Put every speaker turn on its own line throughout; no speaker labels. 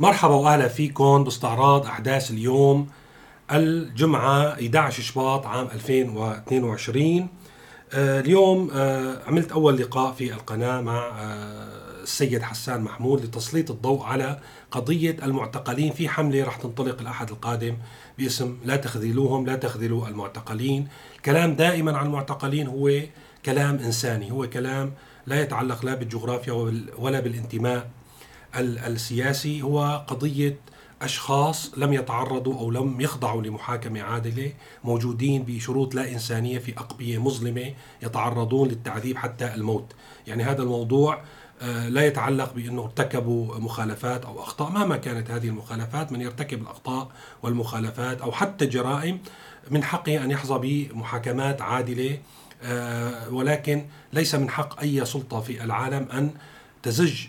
مرحبا وأهلا فيكم باستعراض أحداث اليوم الجمعة 11 شباط عام 2022 آه، اليوم آه، عملت أول لقاء في القناة مع آه، السيد حسان محمود لتسليط الضوء على قضية المعتقلين في حملة رح تنطلق الأحد القادم باسم لا تخذلوهم لا تخذلوا المعتقلين. الكلام دائما عن المعتقلين هو كلام إنساني هو كلام لا يتعلق لا بالجغرافيا ولا بالانتماء. السياسي هو قضية أشخاص لم يتعرضوا أو لم يخضعوا لمحاكمة عادلة موجودين بشروط لا إنسانية في أقبية مظلمة يتعرضون للتعذيب حتى الموت. يعني هذا الموضوع آه، لا يتعلق بأنه ارتكبوا مخالفات أو أخطاء. مهما كانت هذه المخالفات من يرتكب الأخطاء والمخالفات أو حتى الجرائم من حقه أن يحظى بمحاكمات عادلة آه، ولكن ليس من حق أي سلطة في العالم أن تزج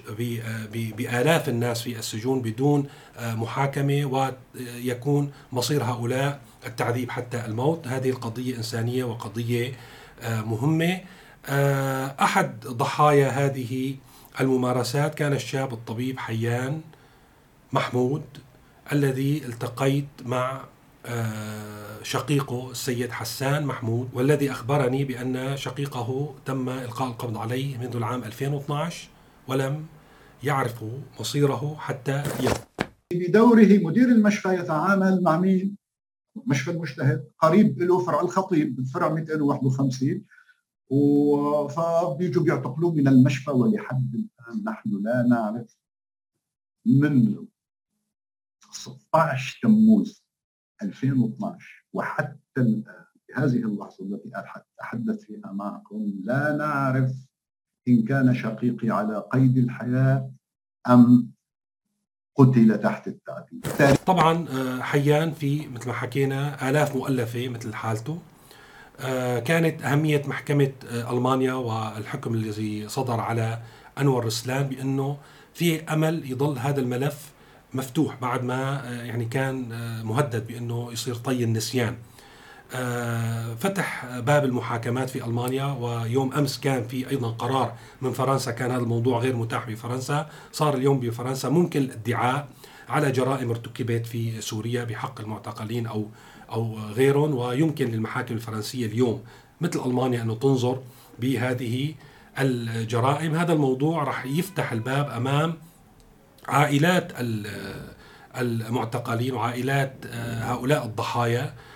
بآلاف الناس في السجون بدون آه، محاكمة ويكون مصير هؤلاء التعذيب حتى الموت. هذه القضية إنسانية وقضية آه، مهمة. آه، أحد ضحايا هذه الممارسات كان الشاب الطبيب حيان محمود الذي التقيت مع شقيقه السيد حسان محمود والذي أخبرني بأن شقيقه تم إلقاء القبض عليه منذ العام 2012 ولم يعرفوا مصيره حتى اليوم.
بدوره مدير المشفى يتعامل مع مين؟ مشفى المجتهد قريب له فرع الخطيب فرع 251 فبيجوا بيعتقلوه من المشفى ولحد الآن نحن لا نعرف منذ 16 تموز 2012 وحتى الآن بهذه اللحظة التي اتحدث فيها معكم لا نعرف إن كان شقيقي على قيد الحياة أم قتل تحت التعذيب
طبعا آه، حيان في مثل ما حكينا آلاف مؤلفة مثل حالته. آه، كانت أهمية محكمة آه، ألمانيا والحكم الذي صدر على أنور رسلان بأنه في أمل يضل هذا الملف مفتوح بعد ما يعني كان مهدد بأنه يصير طي النسيان. فتح باب المحاكمات في ألمانيا ويوم أمس كان في أيضا قرار من فرنسا كان هذا الموضوع غير متاح بفرنسا. صار اليوم بفرنسا ممكن الادعاء على جرائم ارتكبت في سوريا بحق المعتقلين أو أو غيرهم. ويمكن للمحاكم الفرنسية اليوم مثل ألمانيا انه تنظر بهذه الجرائم. هذا الموضوع راح يفتح الباب أمام عائلات المعتقلين وعائلات آه، هؤلاء الضحايا. آه،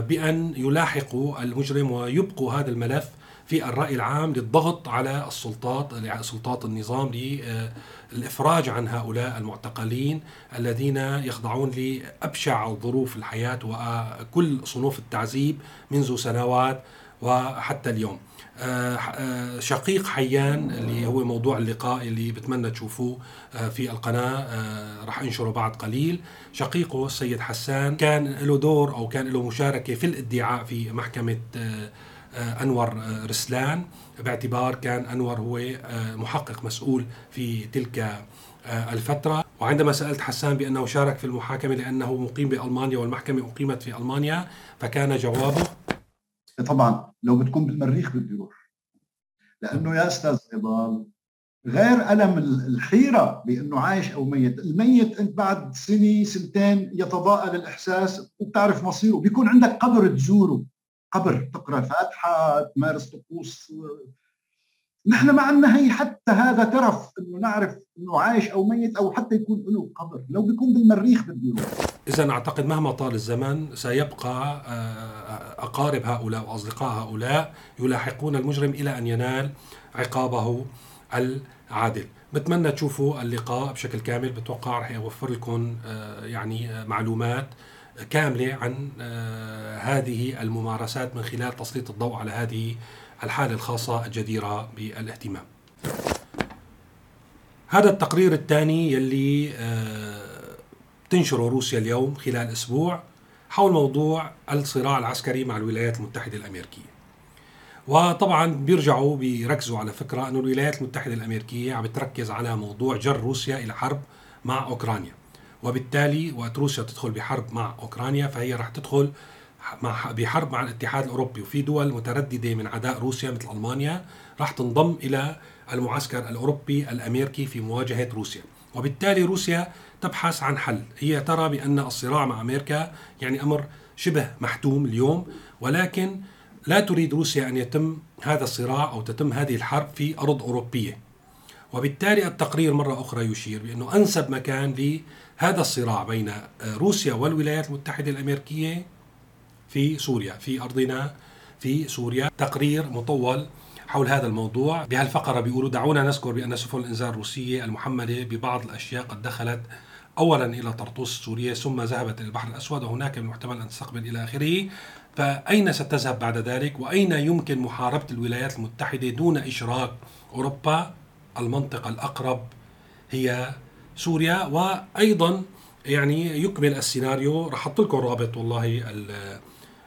بأن يلاحقوا المجرم ويبقوا هذا الملف في الرأي العام للضغط على السلطات سلطات النظام للإفراج عن هؤلاء المعتقلين الذين يخضعون لأبشع ظروف الحياة وكل صنوف التعذيب منذ سنوات وحتى اليوم. آه، آه، شقيق حيان اللي هو موضوع اللقاء اللي بتمنى تشوفوه آه، في القناة. رح انشره بعد قليل. شقيقه السيد حسان كان له دور أو كان له مشاركة في الادعاء في محكمة أنور رسلان. باعتبار كان أنور هو محقق مسؤول في تلك الفترة. وعندما سألت حسان بأنه شارك في المحاكمة لأنه مقيم بألمانيا والمحكمة أقيمت في ألمانيا فكان جوابه
طبعا لو بتكون بالمريخ بدي أروح لأنه يا أستاذ نضال غير ألم الحيرة بأنه عايش أو ميت، الميت إنت بعد سنة سنتين يتضاءل الإحساس وبتعرف مصيره، بيكون عندك قبر تزوره، قبر تقرأ فاتحه، تمارس طقوس. نحن ما عندنا هي حتى هذا ترف إنه نعرف إنه عايش أو ميت أو حتى يكون له قبر، لو بيكون بالمريخ بده يروح.
إذا أعتقد مهما طال الزمن سيبقى آه، أقارب هؤلاء وأصدقاء هؤلاء يلاحقون المجرم إلى أن ينال عقابه العادل. بتمنى تشوفوا اللقاء بشكل كامل بتوقع رح يوفر لكم آه، يعني آه، معلومات كاملة عن هذه الممارسات من خلال تسليط الضوء على هذه الحالة الخاصة الجديرة بالاهتمام. هذا التقرير الثاني يلي تنشره روسيا اليوم خلال أسبوع حول موضوع الصراع العسكري مع الولايات المتحدة الأمريكية. وطبعا بيرجعوا بيركزوا على فكرة أن الولايات المتحدة الأمريكية عم بتركز على موضوع جر روسيا إلى حرب مع أوكرانيا. وبالتالي وقت روسيا تدخل بحرب مع أوكرانيا فهي رح تدخل مع بحرب مع الاتحاد الأوروبي. وفي دول مترددة من عداء روسيا مثل ألمانيا رح تنضم إلى المعسكر الأوروبي الأمريكي في مواجهة روسيا. وبالتالي روسيا تبحث عن حل. هي ترى بأن الصراع مع أمريكا يعني أمر شبه محتوم اليوم ولكن لا تريد روسيا أن يتم هذا الصراع أو تتم هذه الحرب في أرض أوروبية. وبالتالي التقرير مرة أخرى يشير بأنه أنسب مكان لهذا الصراع بين روسيا والولايات المتحدة الأمريكية في سوريا في أرضنا في سوريا. تقرير مطول حول هذا الموضوع. بهالفقرة بيقولوا دعونا نذكر بأن سفن الإنزال الروسية المحملة ببعض الأشياء قد دخلت اولا إلى طرطوس السوريه ثم ذهبت إلى البحر الأسود وهناك من المحتمل أن تستقبل إلى آخره. فأين ستذهب بعد ذلك؟ وأين يمكن محاربة الولايات المتحدة دون إشراك أوروبا؟ المنطقة الأقرب هي سوريا وأيضا يعني يكمل السيناريو. راح أحط لكم رابط والله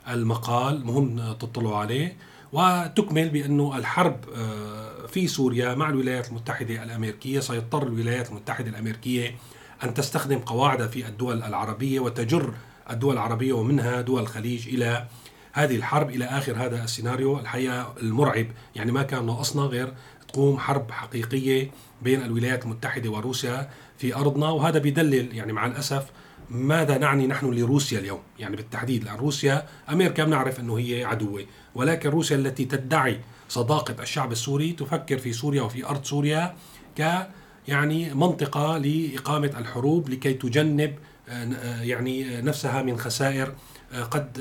المقال مهم تطلعوا عليه. وتكمل بأنه الحرب آه، في سوريا مع الولايات المتحدة الأمريكية سيضطر الولايات المتحدة الأمريكية أن تستخدم قواعد في الدول العربية وتجر الدول العربية ومنها دول الخليج إلى هذه الحرب إلى آخر هذا السيناريو. الحقيقة المرعب يعني ما كان ناقصنا غير تقوم حرب حقيقية بين الولايات المتحدة وروسيا في أرضنا وهذا بيدلل يعني مع الأسف ماذا نعني نحن لروسيا اليوم؟ يعني بالتحديد لأن روسيا أمريكا بنعرف أنه هي عدوة ولكن روسيا التي تدعي صداقة الشعب السوري تفكر في سوريا وفي أرض سوريا ك يعني منطقة لإقامة الحروب لكي تجنب آه، يعني نفسها من خسائر آه، قد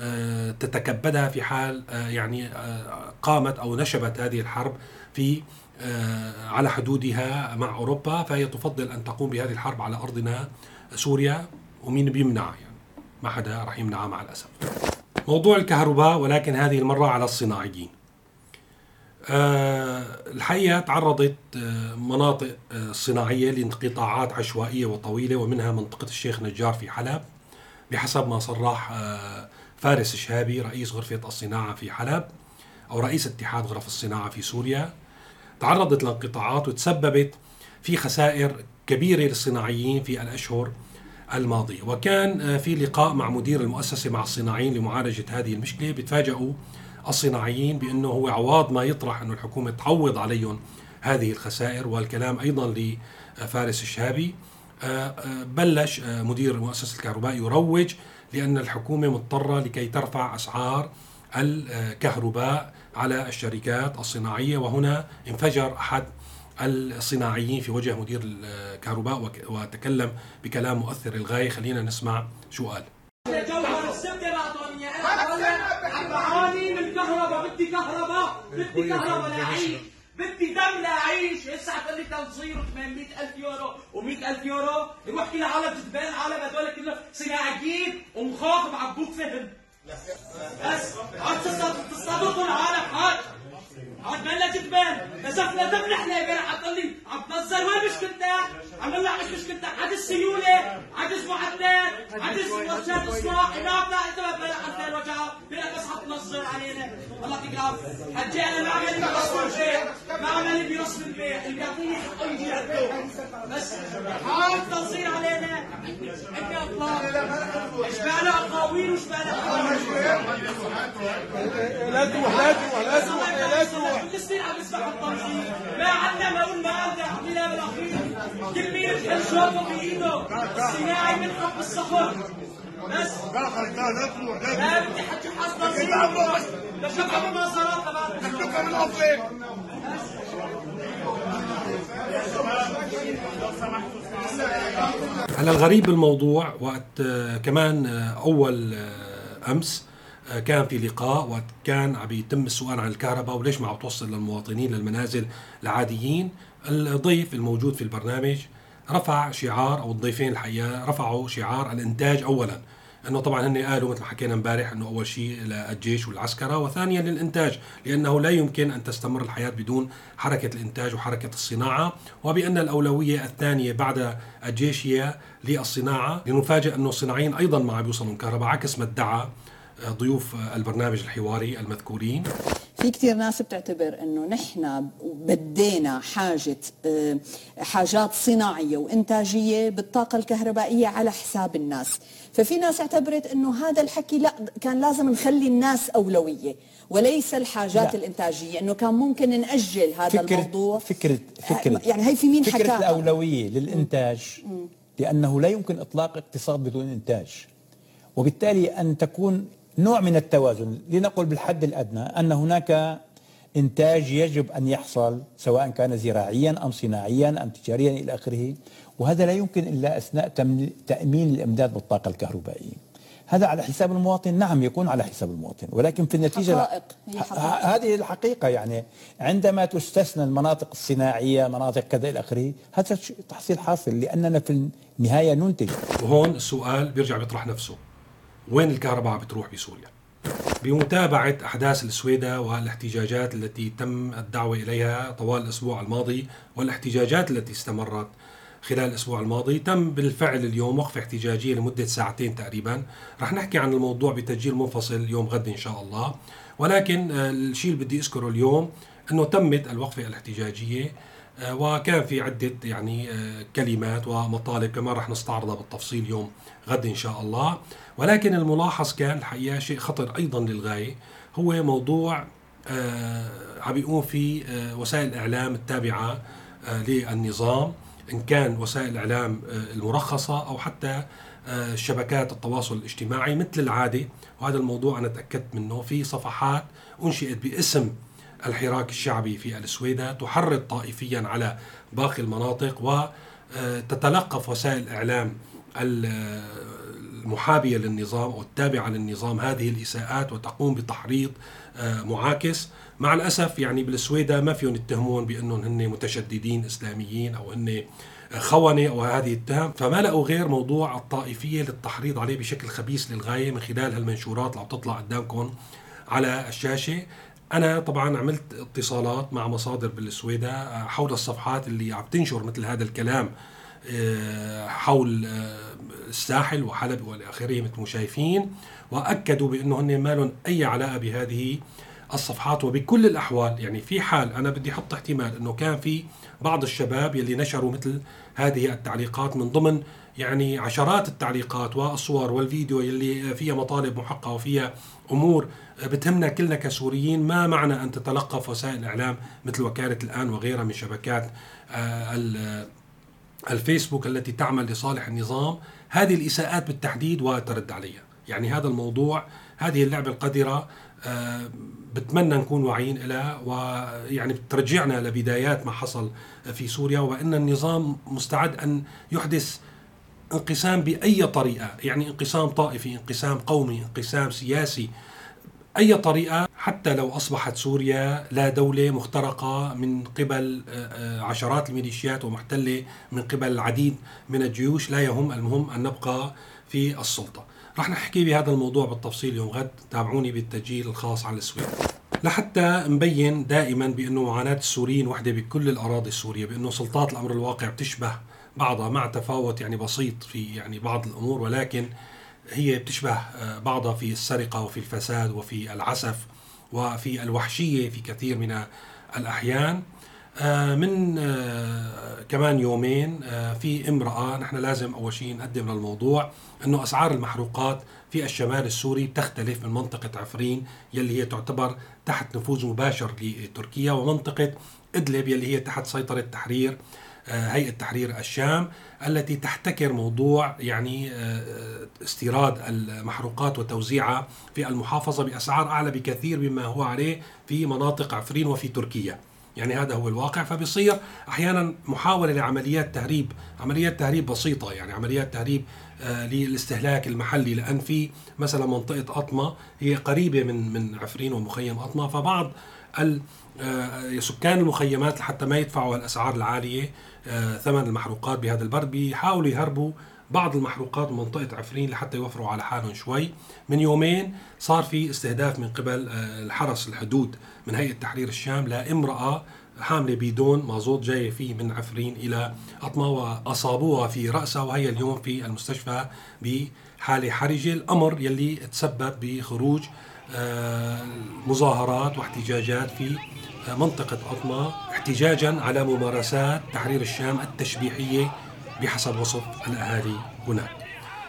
آه، تتكبدها في حال يعني قامت أو نشبت هذه الحرب في على حدودها مع أوروبا فهي تفضل أن تقوم بهذه الحرب على أرضنا سوريا ومين بيمنع يعني ما حدا راح يمنعها مع الأسف. موضوع الكهرباء ولكن هذه المرة على الصناعيين. آه، الحقيقة تعرضت آه، مناطق آه، صناعية لانقطاعات عشوائية وطويلة ومنها منطقة الشيخ نجار في حلب بحسب ما صرح فارس شهابي رئيس غرفة الصناعة في حلب أو رئيس اتحاد غرف الصناعة في سوريا تعرضت لانقطاعات وتسببت في خسائر كبيرة للصناعيين في الأشهر الماضية. وكان في لقاء مع مدير المؤسسة مع الصناعيين لمعالجة هذه المشكلة بتفاجئوا الصناعيين بأنه هو عواض ما يطرح انه الحكومة تعوض عليهم هذه الخسائر. والكلام أيضا لفارس الشهابي آه، آه، بلش آه، مدير مؤسسه الكهرباء يروج لأن الحكومة مضطرة لكي ترفع أسعار الكهرباء على الشركات الصناعية وهنا انفجر أحد الصناعيين في وجه مدير الكهرباء وتكلم بكلام مؤثر للغايه خلينا نسمع شو قال
بعاني من بدي كهرباء بدي كهرباء لاعيش بدي دم لاعيش هسه تقول لي تنصير 800000 يورو و100000 يورو روح كل عالم تتبان عالم هذول كلهم صناعيين ومخاطب عبوك فهم بس عاد تصطادوا العالم جدبان نزفنا دم نحن امبارح عم لي عم تنظر وين مشكلتك؟ عم لك مش مشكلتك عجز سيولة عجز معدات عجز وسائل اصلاح هناك لا إنت ما بلا حتى الوجع بلا بس حتنظر علينا. الله يعطيك العافيه حجي أنا ما عملي بيرسم البيت ما عملي بيرسم البيت اللي بيعطيني حقه يجي بس حال تنظير علينا. انت اطلاق بالك أقاويل بالك لا تروح لا تروح لا تروح. لا سنين عم نسمع التنظيم ما عندنا ما قلنا بالاخير كل مين بحل شوطه بايده الصناعي من حب الصخر بس. لا لا لا تروح لا لا بدي حكي حاس تنظيم لشبع المناظرات تبعت من الافريق
على الغريب بالموضوع وقت آه، كمان آه، أول آه، أمس كان في لقاء وكان عم يتم السؤال عن الكهرباء وليش ما عم توصل للمواطنين للمنازل العاديين. الضيف الموجود في البرنامج رفع شعار أو الضيفين الحقيقة رفعوا شعار الإنتاج اولا إنه طبعا هن قالوا مثل حكينا امبارح إنه أول شيء للجيش والعسكرة وثانيا للإنتاج لأنه لا يمكن أن تستمر الحياة بدون حركة الإنتاج وحركة الصناعة. وبأن الأولوية الثانية بعد الجيش هي للصناعة لنفاجئ أنه الصناعيين أيضا ما عم يوصلوا الكهرباء عكس ما ادعى ضيوف البرنامج الحواري المذكورين.
في كثير ناس بتعتبر إنه نحن بدينا حاجة آه، حاجات صناعية وإنتاجية بالطاقة الكهربائية على حساب الناس. ففي ناس اعتبرت إنه هذا الحكي لا كان لازم نخلي الناس أولوية وليس الحاجات لا. الإنتاجية. إنه كان ممكن نأجل هذا
فكرة
الموضوع.
فكره فكره
يعني هي في مين
فكرة
حكاها؟
الأولوية للإنتاج لأنه لا يمكن إطلاق اقتصاد بدون إنتاج. وبالتالي أن تكون نوع من التوازن. لنقل بالحد الأدنى أن هناك إنتاج يجب أن يحصل سواء كان زراعيا أم صناعيا أم تجاريا إلى آخره وهذا لا يمكن إلا أثناء تأمين الإمداد بالطاقة الكهربائية. هذا على حساب المواطن. نعم يكون على حساب المواطن ولكن في النتيجة
حقائق. هي حقائق.
هذه الحقيقة يعني عندما تستثنى المناطق الصناعية مناطق كذا إلى آخره هذا تحصيل حاصل لأننا في النهاية ننتج.
وهون السؤال بيرجع بيطرح نفسه. وين الكهرباء بتروح بسوريا؟ بمتابعة أحداث السويدة والاحتجاجات التي تم الدعوة إليها طوال الأسبوع الماضي والاحتجاجات التي استمرت خلال الأسبوع الماضي تم بالفعل اليوم وقفة احتجاجية لمدة ساعتين تقريبا. رح نحكي عن الموضوع بتسجيل منفصل يوم غد إن شاء الله. ولكن آه، الشيء اللي بدي أذكره اليوم أنه تمت الوقفة الاحتجاجية. وكان في عدة يعني آه، كلمات ومطالب كمان رح نستعرضها بالتفصيل يوم غد إن شاء الله. ولكن الملاحظ كان الحقيقة شيء خطر أيضا للغاية هو موضوع عم بيقوم في وسائل الإعلام التابعة للنظام إن كان وسائل الإعلام المرخصة أو حتى شبكات التواصل الاجتماعي مثل العادة. وهذا الموضوع أنا تأكدت منه في صفحات أنشئت باسم الحراك الشعبي في السويدة تحرض طائفيا على باقي المناطق وتتلقف وسائل الإعلام المحابية للنظام أو التابعة للنظام هذه الإساءات وتقوم بتحريض آه، معاكس. مع الأسف يعني بالسويدة ما فيهم يتهمون بأنهم هن متشددين إسلاميين أو هن خونة أو هذه التهم. فما لقوا غير موضوع الطائفية للتحريض عليه بشكل خبيث للغاية من خلال هالمنشورات اللي عم تطلع قدامكم على الشاشة. أنا طبعا عملت اتصالات مع مصادر بالسويدة آه، حول الصفحات اللي عم تنشر مثل هذا الكلام آه، حول آه، الساحل وحلب والى آخره مثل ما شايفين وأكدوا بأنه هن ما لهم أي علاقة بهذه الصفحات وبكل الأحوال. يعني في حال أنا بدي أحط احتمال إنه كان في بعض الشباب يلي نشروا مثل هذه التعليقات من ضمن يعني عشرات التعليقات والصور والفيديو يلي فيها مطالب محققه وفيها أمور بتهمنا كلنا كسوريين. ما معنى أن تتلقف وسائل الإعلام مثل وكالة الآن وغيرها من شبكات آه، الفيسبوك التي تعمل لصالح النظام. هذه الإساءات بالتحديد وترد عليها. يعني هذا الموضوع هذه اللعبة القذرة آه، بتمنى نكون واعيين لها ويعني بترجعنا لبدايات ما حصل في سوريا وإن النظام مستعد أن يحدث انقسام بأي طريقة، يعني انقسام طائفي، انقسام قومي، انقسام سياسي، أي طريقة حتى لو أصبحت سوريا لا دولة مخترقة من قبل آه، آه، عشرات الميليشيات ومحتلة من قبل العديد من الجيوش لا يهم المهم أن نبقى في السلطة. رح نحكي بهذا الموضوع بالتفصيل يوم غد. تابعوني بالتسجيل الخاص على السويد لحتى نبين دائما بأنه معاناة السوريين وحدة بكل الأراضي السورية بأنه سلطات الأمر الواقع بتشبه بعضها مع تفاوت يعني بسيط في يعني بعض الأمور ولكن هي بتشبه آه، بعضها في السرقة وفي الفساد وفي العسف وفي الوحشية في كثير من الأحيان. من آه، كمان يومين آه، في امرأة نحن لازم أول شيء نقدم للموضوع أنه أسعار المحروقات في الشمال السوري بتختلف من منطقة عفرين يلي هي تعتبر تحت نفوذ مباشر لتركيا ومنطقة إدلب يلي هي تحت سيطرة تحرير هيئة تحرير الشام التي تحتكر موضوع يعني استيراد المحروقات وتوزيعها في المحافظة بأسعار أعلى بكثير مما هو عليه في مناطق عفرين وفي تركيا. يعني هذا هو الواقع. فبيصير أحيانا محاولة لعمليات تهريب عمليات تهريب بسيطة يعني عمليات تهريب آه للاستهلاك المحلي. لأن في مثلا منطقة أطمة هي قريبة من من عفرين ومخيم أطمة. فبعض آه سكان المخيمات لحتى ما يدفعوا الأسعار العالية آه ثمن المحروقات بهذا البرد بيحاولوا يهربوا بعض المحروقات من منطقة عفرين لحتى يوفروا على حالهم شوي. من يومين صار في استهداف من قبل آه، الحرس الحدود من هيئة تحرير الشام لامرأة حاملة بيدون مازوت جاية فيه من عفرين إلى أطمة وأصابوها في رأسها وهي اليوم في المستشفى بحالة حرجة. الأمر يلي تسبب بخروج آه، مظاهرات واحتجاجات في آه، منطقة أطمة احتجاجا على ممارسات تحرير الشام التشبيحية بحسب وصف الأهالي هناك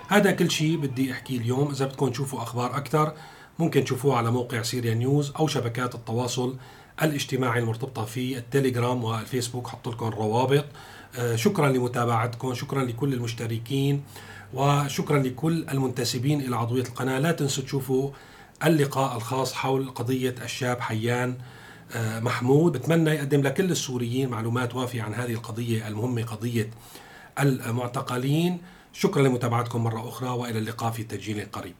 هذا كل شيء بدي أحكيه اليوم. إذا بدكم تشوفوا أخبار أكثر ممكن تشوفوه على موقع سيريا نيوز أو شبكات التواصل الاجتماعي المرتبطة في التليجرام والفيسبوك. حط لكم الروابط آه، شكرا لمتابعتكم. شكرا لكل المشتركين. وشكرا لكل المنتسبين إلى عضوية القناة. لا تنسوا تشوفوا اللقاء الخاص حول قضية الشاب حيان آه، محمود. بتمنى يقدم لكل السوريين معلومات وافية عن هذه القضية المهمة قضية المعتقلين. شكرا لمتابعتكم مرة أخرى وإلى اللقاء في تسجيل قريب.